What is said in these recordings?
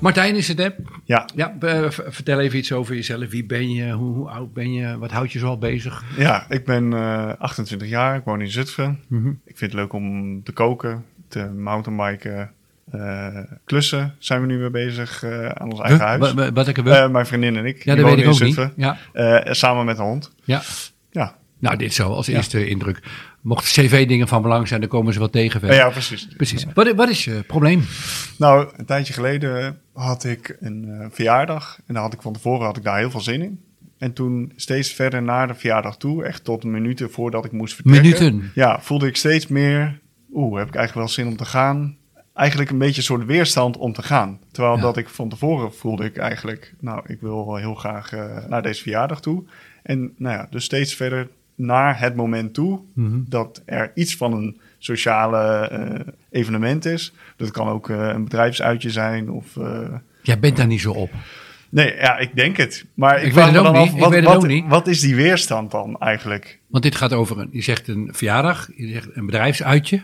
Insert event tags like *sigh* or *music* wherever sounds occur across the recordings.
Martijn is het, hè? Ja, Ja, eh, vertel even iets over jezelf. Wie ben je? Hoe, hoe oud ben je? Wat houdt je zo al bezig? ja ik ben eh 28 jaar, ik woon in Zutphen. Mhm. Ik vind het leuk om te koken, te mountainbiken, eh, klussen zijn we nu weer bezig eh, aan ons eigen Huh? huis. Wa- wa- Wat ik? Eh, mijn vriendin en ik, ja, dat wonen weet ik in ook niet. Zutphen. Ja, Eh, samen met een hond. ja. Nou, dit zo als eerste indruk. Mocht cv-dingen van belang zijn, dan komen ze wel tegen. ja, precies. Precies. Wat, wat is je probleem? Nou, een tijdje geleden had ik een eh, verjaardag. En daar had ik van tevoren had ik daar heel veel zin in. En toen steeds verder naar de verjaardag toe, echt tot minuten voordat ik moest vertrekken. Minuten? Ja, voelde ik steeds meer, oeh, heb ik eigenlijk wel zin om te gaan. Eigenlijk een beetje een soort weerstand om te gaan. Terwijl Ja. dat ik van tevoren voelde ik eigenlijk, nou, ik wil wel heel graag eh, naar deze verjaardag toe. En nou ja, dus steeds verder naar het moment toe Mhm. dat er iets van een sociale eh, evenement is. Dat kan ook eh, een bedrijfsuitje zijn of... eh, Jij bent daar niet zo op. nee, ja, ik denk het. Maar ik, Ik weet het ook dan niet. af, Ik wat, weet het wat, ook niet. wat is die weerstand dan eigenlijk? Want dit gaat over een, je zegt een verjaardag, je zegt een bedrijfsuitje.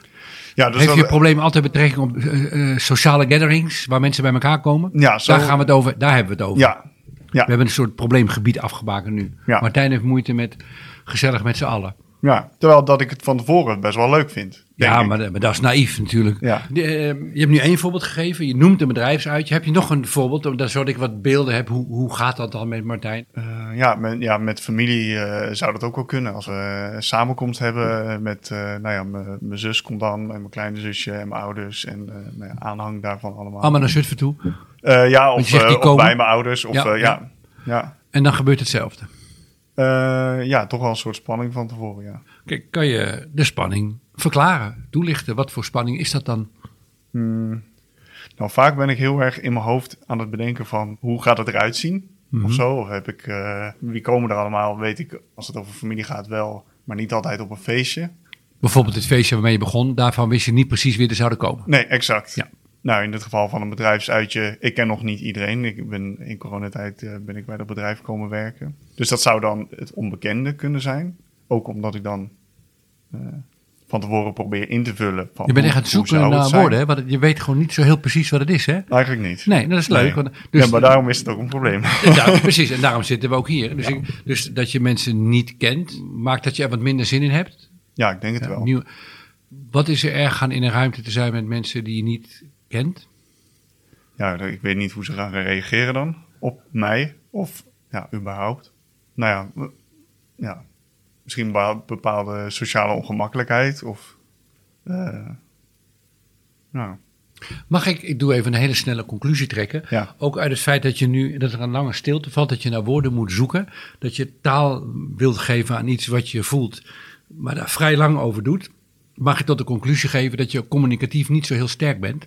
Ja, dus Heeft dat- je probleem altijd betrekking op sociale gatherings waar mensen bij elkaar komen? Ja, zo, Daar gaan we het over. Daar hebben we het over. Ja, We hebben een soort probleemgebied afgebakend nu. Ja. Martijn heeft moeite met gezellig met z'n allen. ja, terwijl dat ik het van tevoren best wel leuk vind. Ja, maar, maar dat is naïef natuurlijk. Ja. De, eh, je hebt nu één voorbeeld gegeven. Je noemt een bedrijfsuitje. Heb je nog een voorbeeld? Zodat ik wat beelden heb. Hoe, hoe gaat dat dan met Martijn? Eh, ja, met, ja, met familie eh, zou dat ook wel kunnen. Als we een samenkomst hebben met, nou ja, mijn zus komt dan en mijn kleine zusje en mijn ouders en nou aanhang daarvan allemaal. Allemaal naar Zutphen toe. Ja, of, bij mijn ouders. Of, ja. ja. Ja, En dan gebeurt hetzelfde. Eh, ja, toch wel een soort spanning van tevoren, ja. Kijk, kan je de spanning verklaren? Toelichten? Wat voor spanning is dat dan? Hmm. Nou, vaak ben ik heel erg in mijn hoofd aan het bedenken van hoe gaat het eruit zien? Mhm. Of zo. Of heb ik, eh, wie komen er allemaal? Weet ik, als het over familie gaat wel, maar niet altijd op een feestje. Bijvoorbeeld het feestje waarmee je begon. Daarvan wist je niet precies wie er zouden komen. Nee, exact. Ja. Nou, in dit geval van een bedrijfsuitje, ik ken nog niet iedereen. Ik ben in coronatijd eh, ben ik bij dat bedrijf komen werken. Dus dat zou dan het onbekende kunnen zijn. Ook omdat ik dan eh, van tevoren probeer in te vullen. Van Je bent echt aan het zoeken het naar woorden. Hè? Want je weet gewoon niet zo heel precies wat het is. Hè? Eigenlijk niet. Nee, dat is leuk. Nee. Want, dus, ja, maar daarom is het ook een probleem. *laughs* Precies, en daarom zitten we ook hier. Dus, ik- dus dat je mensen niet kent, maakt dat je er wat minder zin in hebt. ja, ik denk het Ja, wel. nieuw- wat is er erg aan in een ruimte te zijn met mensen die je niet kent? Ja, ik weet niet hoe ze gaan reageren dan op mij of ja, überhaupt. Nou ja, ja misschien bepaalde sociale ongemakkelijkheid of... eh, nou, Mag ik, ik doe even een hele snelle conclusie trekken. ja. Ook uit het feit dat je nu, dat er een lange stilte valt, dat je naar woorden moet zoeken. Dat je taal wilt geven aan iets wat je voelt, maar daar vrij lang over doet. Mag ik tot de conclusie geven dat je communicatief niet zo heel sterk bent?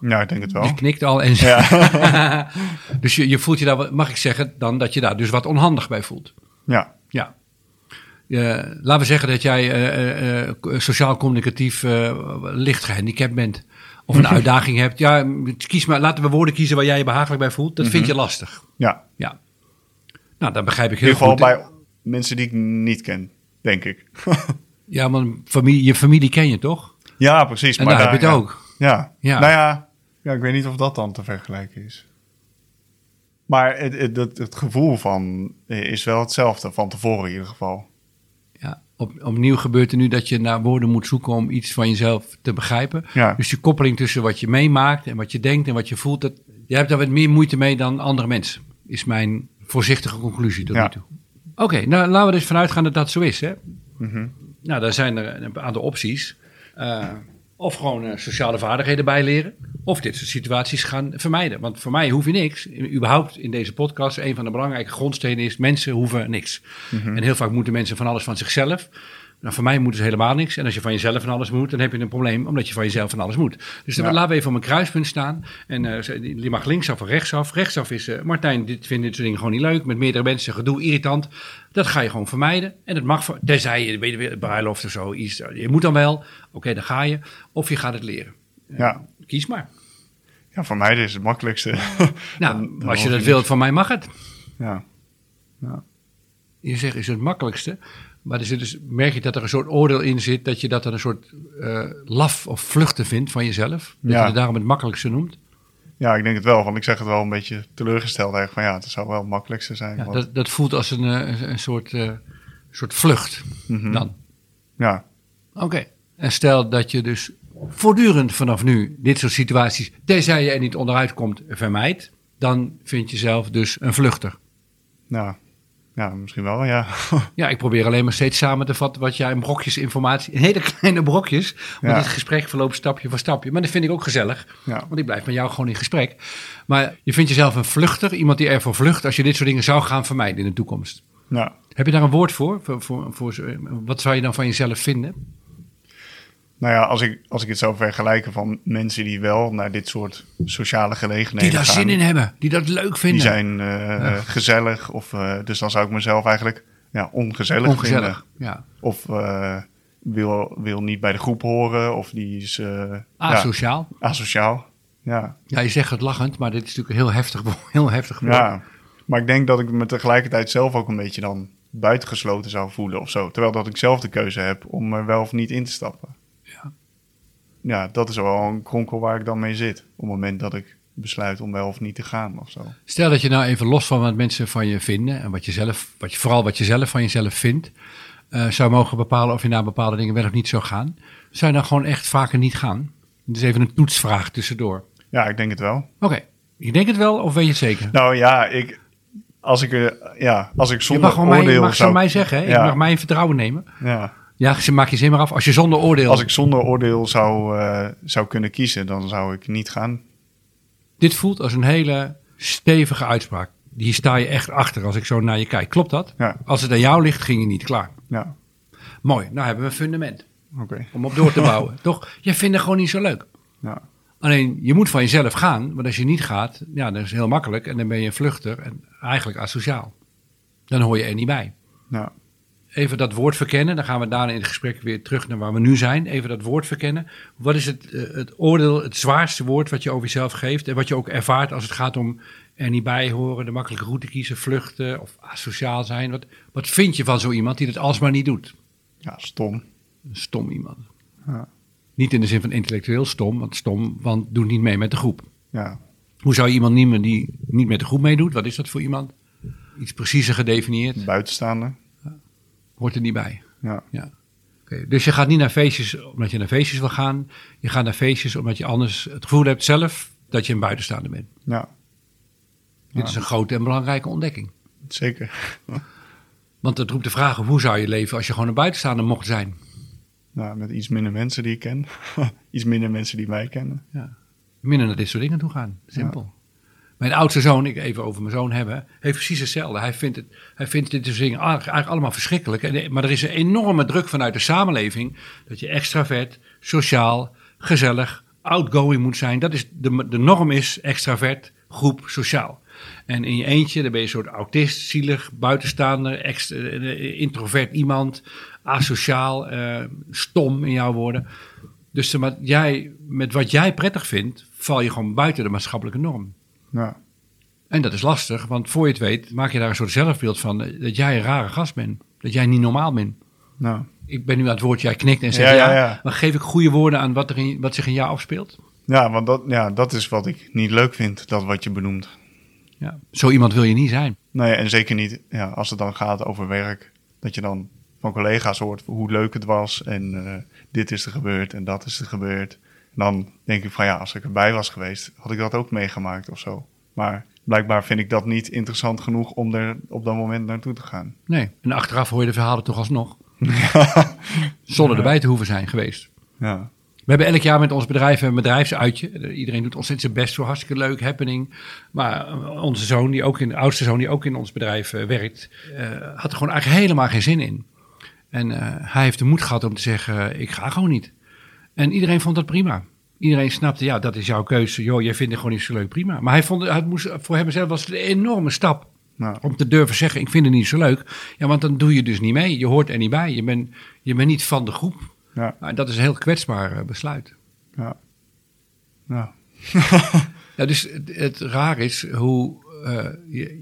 Ja, ik denk het wel. Je knikt al en Ja, *laughs* dus je, je voelt je daar, mag ik zeggen, dan dat je daar dus wat onhandig bij voelt. ja, Ja. Eh, laten we zeggen dat jij eh, eh, sociaal-communicatief eh, licht gehandicapt bent. Of een *laughs* uitdaging hebt. Ja, kies maar, laten we woorden kiezen waar jij je behagelijk bij voelt. Dat vind je lastig. ja. Ja. Nou, dat begrijp ik In heel ieder geval bij mensen die ik niet ken, denk ik. *laughs* Ja, maar familie, je familie ken je toch? ja, precies. En maar daar heb je het ja. ook. Ja. Ja. nou ja, ja, ik weet niet of dat dan te vergelijken is. Maar het, het, het, het gevoel van is wel hetzelfde, van tevoren in ieder geval. Ja. Op, opnieuw gebeurt er nu dat je naar woorden moet zoeken om iets van jezelf te begrijpen. Ja, Dus die koppeling tussen wat je meemaakt en wat je denkt en wat je voelt. Dat, jij hebt daar wat meer moeite mee dan andere mensen. Is mijn voorzichtige conclusie tot Ja. nu toe. Oké, nou laten we er dus vanuit gaan dat dat zo is. Hè? Mhm. Nou, daar zijn er een aantal opties. Eh, of gewoon eh, sociale vaardigheden bijleren. Of dit soort situaties gaan vermijden. Want voor mij hoef je niks. Überhaupt in deze podcast, een van de belangrijke grondstenen is: mensen hoeven niks. Mhm. En heel vaak moeten mensen van alles van zichzelf. Nou, van mij moeten ze helemaal niks. En als je van jezelf van alles moet, dan heb je een probleem, omdat je van jezelf van alles moet. Dus dan Ja. laten we even op een kruispunt staan. En eh, ze- die mag linksaf of rechtsaf. Rechtsaf is, eh, Martijn, dit vindt dit soort dingen gewoon niet leuk. Met meerdere mensen, gedoe, irritant. Dat ga je gewoon vermijden. En dat mag, voor- tenzij je, weet je, bruiloft of zo, iets. Je moet dan wel. Oké, dan ga je. Of je gaat het leren. Ja. Kies maar. ja, voor mij is het makkelijkste. *laughs* Nou, Dan- dan als je dat je wilt, van mij mag het. Ja. Ja. Je zegt, is het makkelijkste. Maar er zit dus, merk je dat er een soort oordeel in zit, dat je dat dan een soort eh, laf of vluchten vindt van jezelf. Dat Ja. je het daarom het makkelijkste noemt. ja, ik denk het wel. Want ik zeg het wel een beetje teleurgesteld eigenlijk. Van ja, het zou wel het makkelijkste zijn. Ja, want- dat, dat voelt als een, eh, een soort, eh, soort vlucht Mhm. dan. ja. Oké. En stel dat je dus voortdurend vanaf nu dit soort situaties, tenzij je er niet onderuit komt, vermijdt. Dan vind je zelf dus een vluchter. Ja. Ja, misschien wel, ja. *laughs* Ja, ik probeer alleen maar steeds samen te vatten wat jij in brokjes informatie, in *laughs* hele kleine brokjes. Want Ja. het gesprek verloopt stapje voor stapje. Maar dat vind ik ook gezellig, Ja. want ik blijf met jou gewoon in gesprek. Maar je vindt jezelf een vluchter, iemand die ervoor vlucht als je dit soort dingen zou gaan vermijden in de toekomst. ja. Heb je daar een woord voor? voor, voor, voor zo- wat zou je dan van jezelf vinden? Nou ja, als ik, als ik het zou vergelijken van mensen die wel naar dit soort sociale gelegenheden Die daar gaan, zin in hebben, die dat leuk Die vinden. zijn eh, gezellig. Of, eh, dus dan zou ik mezelf eigenlijk ja, ongezellig, Ongezellig. vinden. Ja. Of eh, wil, wil niet bij de groep horen. Of die is eh, ja, Asociaal. asociaal. Ja. Ja, je zegt het lachend, maar dit is natuurlijk een heel heftig, *laughs* heel heftig woord. ja, maar ik denk dat ik me tegelijkertijd zelf ook een beetje dan buitengesloten zou voelen of zo. Terwijl dat ik zelf de keuze heb om er wel of niet in te stappen. Ja. Dat is wel een kronkel waar ik dan mee zit. Op het moment dat ik besluit om wel of niet te gaan of zo. Stel dat je nou even los van wat mensen van je vinden en wat je zelf, wat je, vooral wat je zelf van jezelf vindt, eh, zou mogen bepalen of je naar bepaalde dingen wel of niet zou gaan. Zou je dan gewoon echt vaker niet gaan? Dus even een toetsvraag tussendoor. Ja, ik denk het wel. Oké, je denkt het wel of weet je het zeker? Nou ja, ik, als ik, er, ja, als ik je zonder mag gewoon mij, je oordeel mag zou... mij zeggen, hè? Ja. je mag mij in vertrouwen nemen. Ja, Ja, ze- maak je zin maar af. Als je zonder oordeel... als ik zonder oordeel zou, eh, zou kunnen kiezen, dan zou ik niet gaan. Dit voelt als een hele stevige uitspraak. Hier sta je echt achter als ik zo naar je kijk. Klopt dat? Ja, Als het aan jou ligt, ging je niet klaar. ja, Mooi, nou hebben we een fundament om op door te bouwen. *laughs* Toch? Je vindt het gewoon niet zo leuk. Ja, Alleen, je moet van jezelf gaan. Want als je niet gaat, ja, dat is heel makkelijk. En dan ben je een vluchter en eigenlijk asociaal. Dan hoor je er niet bij. ja, Even dat woord verkennen. Dan gaan we daarna in het gesprek weer terug naar waar we nu zijn. Even dat woord verkennen. Wat is het, eh, het oordeel, het zwaarste woord wat je over jezelf geeft? En wat je ook ervaart als het gaat om er niet bij horen, de makkelijke route kiezen, vluchten of asociaal zijn. Wat, wat vind je van zo iemand die dat alsmaar niet doet? ja, stom. Een stom iemand. Ja. Niet in de zin van intellectueel stom, want stom, want doet niet mee met de groep. Ja, Hoe zou je iemand nemen die niet met de groep meedoet? Wat is dat voor iemand? Iets preciezer gedefinieerd, buitenstaande. Hoort er niet bij. Ja, Oké, dus je gaat niet naar feestjes omdat je naar feestjes wil gaan. Je gaat naar feestjes omdat je anders het gevoel hebt zelf dat je een buitenstaander bent. ja, Dit Ja. is een grote en belangrijke ontdekking. zeker. Want het roept de vraag hoe zou je leven als je gewoon een buitenstaander mocht zijn? Nou, met iets minder mensen die ik ken. *laughs* iets minder mensen die mij kennen. Minder naar dit soort dingen toe gaan. Simpel. Mijn oudste zoon, ik even over mijn zoon hebben, heeft precies hetzelfde. Hij vindt, het, hij vindt dit soort eigenlijk allemaal verschrikkelijk. En, maar er is een enorme druk vanuit de samenleving dat je extravert, sociaal, gezellig, outgoing moet zijn. Dat is de, de norm is extravert, groep, sociaal. En in je eentje, dan ben je een soort autist, zielig, buitenstaander, ext- eh, introvert iemand, asociaal, eh, stom in jouw woorden. Dus de, jij, met wat jij prettig vindt, val je gewoon buiten de maatschappelijke norm. Ja, En dat is lastig, want voor je het weet maak je daar een soort zelfbeeld van eh, dat jij een rare gast bent. Dat jij niet normaal bent. nou, Ik ben nu aan het woord, jij knikt en zegt Ja, ja, ja, ja. maar geef ik goede woorden aan wat, er in, wat zich in jou afspeelt? ja want dat, ja, dat is wat ik niet leuk vind, dat wat je benoemt. Ja. Zo iemand wil je niet zijn. Nee, en zeker niet ja, als het dan gaat over werk. Dat je dan van collega's hoort hoe leuk het was. En eh, dit is er gebeurd en dat is er gebeurd. Dan denk ik van ja, als ik erbij was geweest, had ik dat ook meegemaakt of zo. Maar blijkbaar vind ik dat niet interessant genoeg om er op dat moment naartoe te gaan. Nee. En achteraf hoor je de verhalen toch alsnog. *laughs* Zonder erbij te hoeven zijn geweest. Ja, We hebben elk jaar met ons bedrijf een bedrijfsuitje. Iedereen doet ontzettend zijn best voor hartstikke leuk, happening. Maar eh, onze zoon, die ook in, de oudste zoon die ook in ons bedrijf eh, werkt, eh, had er gewoon eigenlijk helemaal geen zin in. En hij heeft de moed gehad om te zeggen, ik ga gewoon niet. En iedereen vond dat prima. Iedereen snapte, ja, dat is jouw keuze. Joh, jij vindt het gewoon niet zo leuk, prima. Maar hij vond, het moest, voor hemzelf was het een enorme stap Nou, om te durven zeggen, ik vind het niet zo leuk. Ja, want dan doe je dus niet mee. Je hoort er niet bij. Je bent, je bent niet van de groep. ja, Nou, dat is een heel kwetsbaar eh, besluit. ja. Ja, *laughs* Ja, dus het, het raar is hoe eh,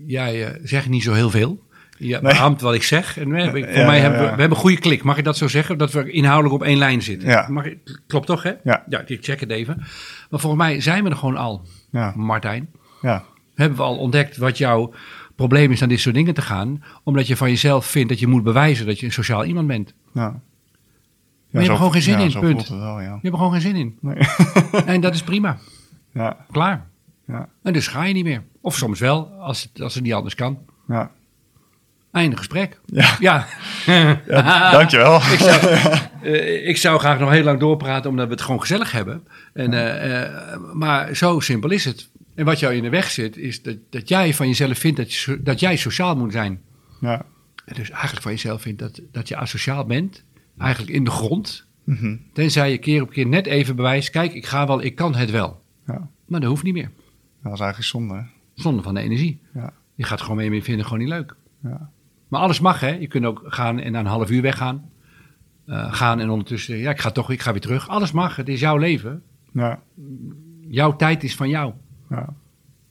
jij eh, zegt niet zo heel veel. Nee. beaamt wat ik zeg. En we, hebben- voor Ja, mij ja, hebben we, ja. we hebben een goede klik. Mag ik dat zo zeggen? Dat we inhoudelijk op één lijn zitten. Ja. Mag ik- klopt toch, hè? Ja. ja. Ik check het even. Maar volgens mij zijn we er gewoon al, ja, Martijn. ja, Hebben we al ontdekt wat jouw probleem is aan dit soort dingen te gaan. Omdat je van jezelf vindt dat je moet bewijzen dat je een sociaal iemand bent. ja. Maar je hebt er gewoon geen zin ja, in, punt. wel, ja. Je hebt er gewoon geen zin in. Nee. *laughs* En dat is prima. Ja, Klaar. ja, En dus ga je niet meer. Of soms wel, als het, als het niet anders kan. ja. Einde gesprek. Ja. Ja. *laughs* ja dankjewel. *laughs* ik, zou, *laughs* eh, ik zou graag nog heel lang doorpraten, omdat we het gewoon gezellig hebben. En, eh, eh, maar zo simpel is het. En wat jou in de weg zit, is dat, dat jij van jezelf vindt dat, je, dat jij sociaal moet zijn. Ja, En dus eigenlijk van jezelf vindt dat, dat je asociaal bent. Eigenlijk in de grond. mhm. Tenzij je keer op keer net even bewijst, kijk, ik ga wel, ik kan het wel. ja. Maar dat hoeft niet meer. dat is eigenlijk zonde. hè? Zonder van de energie. Ja, Je gaat gewoon mee, mee vinden, gewoon niet leuk. ja, Maar alles mag, hè. Je kunt ook gaan en na een half uur weggaan. Eh, gaan en ondertussen, ja, ik ga toch, ik ga weer terug. Alles mag, het is jouw leven. ja, Jouw tijd is van jou. ja,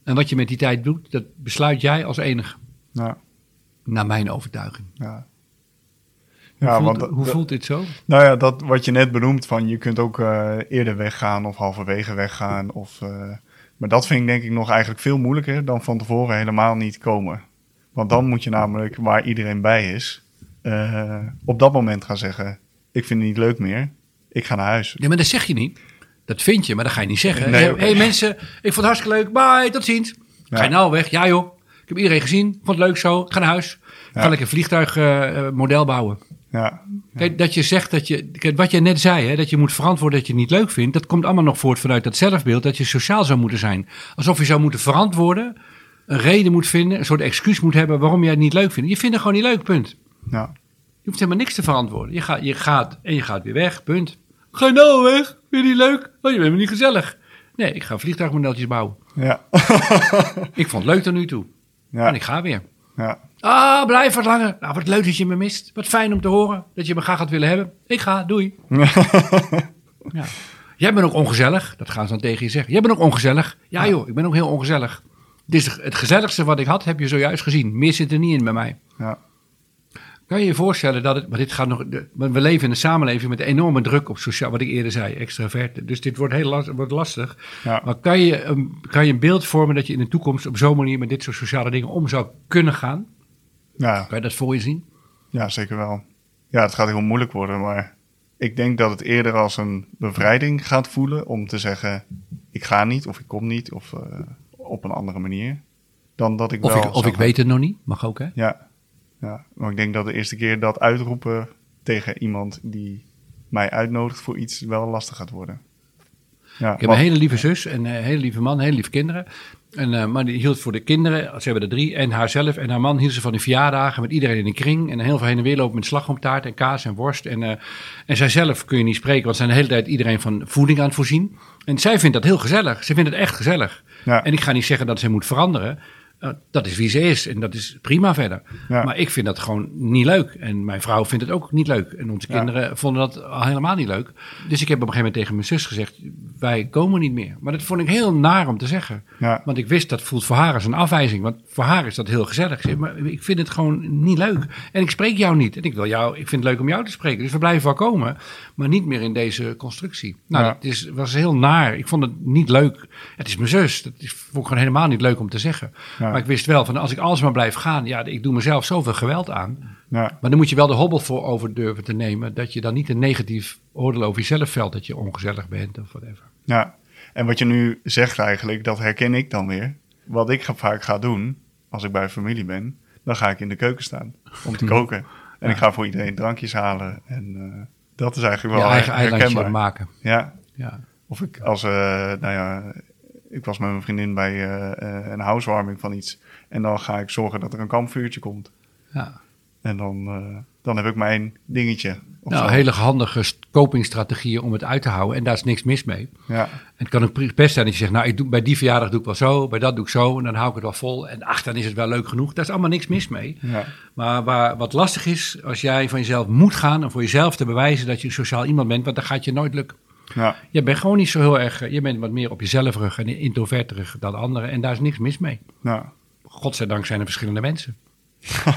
En wat je met die tijd doet, dat besluit jij als enige. ja, Naar mijn overtuiging. ja. Hoe, Ja, voelt, want hoe dat- voelt dit zo? Nou ja, dat wat je net benoemt van je kunt ook eh, eerder weggaan of halverwege weggaan. Of, eh, maar dat vind ik denk ik nog eigenlijk veel moeilijker dan van tevoren helemaal niet komen. Want dan moet je namelijk, waar iedereen bij is, eh, op dat moment gaan zeggen, ik vind het niet leuk meer, ik ga naar huis. Ja, maar dat zeg je niet. Dat vind je, maar dat ga je niet zeggen. Nee, Hé hey, mensen, ik vond het hartstikke leuk. Bye, tot ziens. Ga je Ja. nou weg? Ja joh. Ik heb iedereen gezien. Vond het leuk zo. Ik ga naar huis. Ik ga Ja. lekker een vliegtuigmodel bouwen. Ja, Kijk, dat je zegt dat je. Kijk, wat je net zei, hè, dat je moet verantwoorden dat je het niet leuk vindt. Dat komt allemaal nog voort vanuit dat zelfbeeld dat je sociaal zou moeten zijn. Alsof je zou moeten verantwoorden. Een reden moet vinden. Een soort excuus moet hebben waarom jij het niet leuk vindt. Je vindt het gewoon niet leuk, punt. ja, Je hoeft helemaal niks te verantwoorden. Je gaat, je gaat en je gaat weer weg, punt. Ga je nou weg? Vind je niet leuk? Oh, je bent me niet gezellig. Nee, ik ga vliegtuigmodeltjes bouwen. ja, *laughs* Ik vond het leuk tot nu toe. ja, En ik ga weer. ja, Ah, blijf wat langer. Nou, wat leuk dat je me mist. Wat fijn om te horen dat je me graag had willen hebben. Ik ga, doei. *laughs* ja. Jij bent ook ongezellig. Dat gaan ze dan tegen je zeggen. Jij bent ook ongezellig. Ja joh, ik ben ook heel ongezellig. Dit is het gezelligste wat ik had, heb je zojuist gezien. Meer zit er niet in bij mij. ja, Kan je je voorstellen dat het, maar dit gaat nog, we leven in een samenleving met enorme druk op sociaal, wat ik eerder zei, extravert. Dus dit wordt heel last, wordt lastig. ja, Maar kan je, een, kan je een beeld vormen dat je in de toekomst op zo'n manier met dit soort sociale dingen om zou kunnen gaan? ja. Kan je dat voor je zien? Ja, zeker wel. Ja, het gaat heel moeilijk worden, maar ik denk dat het eerder als een bevrijding gaat voelen om te zeggen: ik ga niet of ik kom niet of eh, op een andere manier. Dan dat ik Of, wel. ik, of ik weet het nog niet, mag ook hè? Ja, ja, maar ik denk dat de eerste keer dat uitroepen tegen iemand die mij uitnodigt voor iets wel lastig gaat worden. Ja, Ik heb een hele lieve zus en een hele lieve man, hele lieve kinderen. En, eh, maar die hield voor de kinderen, ze hebben er drie, en haarzelf en haar man hield ze van die verjaardagen met iedereen in een kring. En heel veel heen en weer lopen met slagroomtaart en kaas en worst. En, eh en zijzelf kun je niet spreken, want ze zijn de hele tijd iedereen van voeding aan het voorzien. En zij vindt dat heel gezellig. Ze vindt het echt gezellig. Ja. En ik ga niet zeggen dat ze moet veranderen. Eh, dat is wie ze is en dat is prima verder. Ja. Maar ik vind dat gewoon niet leuk. En mijn vrouw vindt het ook niet leuk. En onze Ja. kinderen vonden dat al helemaal niet leuk. Dus ik heb op een gegeven moment tegen mijn zus gezegd: wij komen niet meer. Maar dat vond ik heel naar om te zeggen. Ja. Want ik wist dat voelt voor haar als een afwijzing. Want voor haar is dat heel gezellig. Maar ik vind het gewoon niet leuk. En ik spreek jou niet. En ik wil jou, ik vind het leuk om jou te spreken. Dus we blijven wel komen. Maar niet meer in deze constructie. Nou, Ja. dat is, was heel naar. Ik vond het niet leuk. Het is mijn zus. Dat is, vond ik gewoon helemaal niet leuk om te zeggen. Ja. Maar ik wist wel van als ik alles maar blijf gaan. Ja, ik doe mezelf zoveel geweld aan. Maar dan moet je wel de hobbel voor over durven te nemen. Dat je dan niet een negatief oordeel over jezelf velt. Dat je ongezellig bent of whatever. ja. En wat je nu zegt eigenlijk, dat herken ik dan weer. Wat ik vaak ga doen, als ik bij familie ben, dan ga ik in de keuken staan om te *laughs* koken. En ik ga voor iedereen drankjes halen. En eh, dat is eigenlijk Je wel eigen her- eilandje herkenbaar. maken. Ja, Ja. Of ik als, eh, nou ja, ik was met mijn vriendin bij eh, een housewarming van iets. En dan ga ik zorgen dat er een kampvuurtje komt. Ja. En dan, dan heb ik mijn dingetje. Nou, hele handige st- copingstrategieën om het uit te houden. En daar is niks mis mee. Ja, En het kan ook best zijn dat je zegt, nou, ik doe, bij die verjaardag doe ik wel zo, bij dat doe ik zo. En dan hou ik het wel vol. En ach, dan is het wel leuk genoeg. Daar is allemaal niks mis mee. ja, Maar waar, wat lastig is, als jij van jezelf moet gaan en voor jezelf te bewijzen dat je sociaal iemand bent, want dan gaat je nooit lukken. ja, Je bent gewoon niet zo heel erg, eh, je bent wat meer op jezelf rug en introverterig dan anderen. En daar is niks mis mee. ja. Godzijdank zijn er verschillende mensen. *laughs*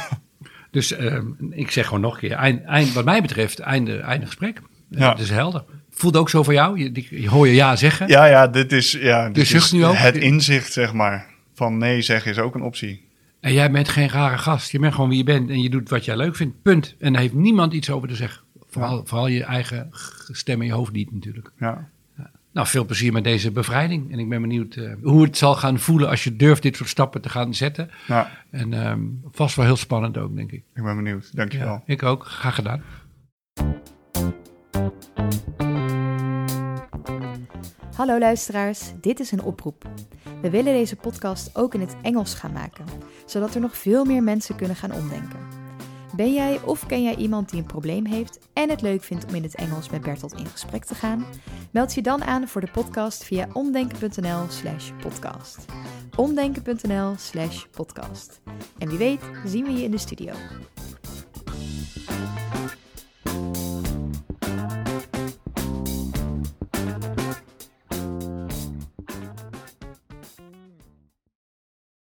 dus eh, ik zeg gewoon nog een keer, eind, eind, wat mij betreft, einde, einde gesprek. Ja. Ja. Het is helder. Voelt ook zo voor jou? Je, hoor je ja zeggen. Ja, ja, dit is, ja, dit zucht is nu ook? het inzicht, zeg maar. Van nee zeggen is ook een optie. En jij bent geen rare gast. Je bent gewoon wie je bent en je doet wat jij leuk vindt. Punt. En daar heeft niemand iets over te zeggen. Vooral, vooral je eigen stem in je hoofd niet natuurlijk. Ja, Nou, veel plezier met deze bevrijding. En ik ben benieuwd eh, hoe het zal gaan voelen als je durft dit soort stappen te gaan zetten. ja En ehm, vast wel heel spannend ook, denk ik. ik ben benieuwd. Dankjewel. Ja, ik ook. Graag gedaan. Hallo luisteraars, dit is een oproep. We willen deze podcast ook in het Engels gaan maken, zodat er nog veel meer mensen kunnen gaan omdenken. Ben jij of ken jij iemand die een probleem heeft en het leuk vindt om in het Engels met Bertolt in gesprek te gaan? Meld je dan aan voor de podcast via omdenken.nl/slash podcast. Omdenken.nl/slash podcast. En wie weet, zien we je in de studio.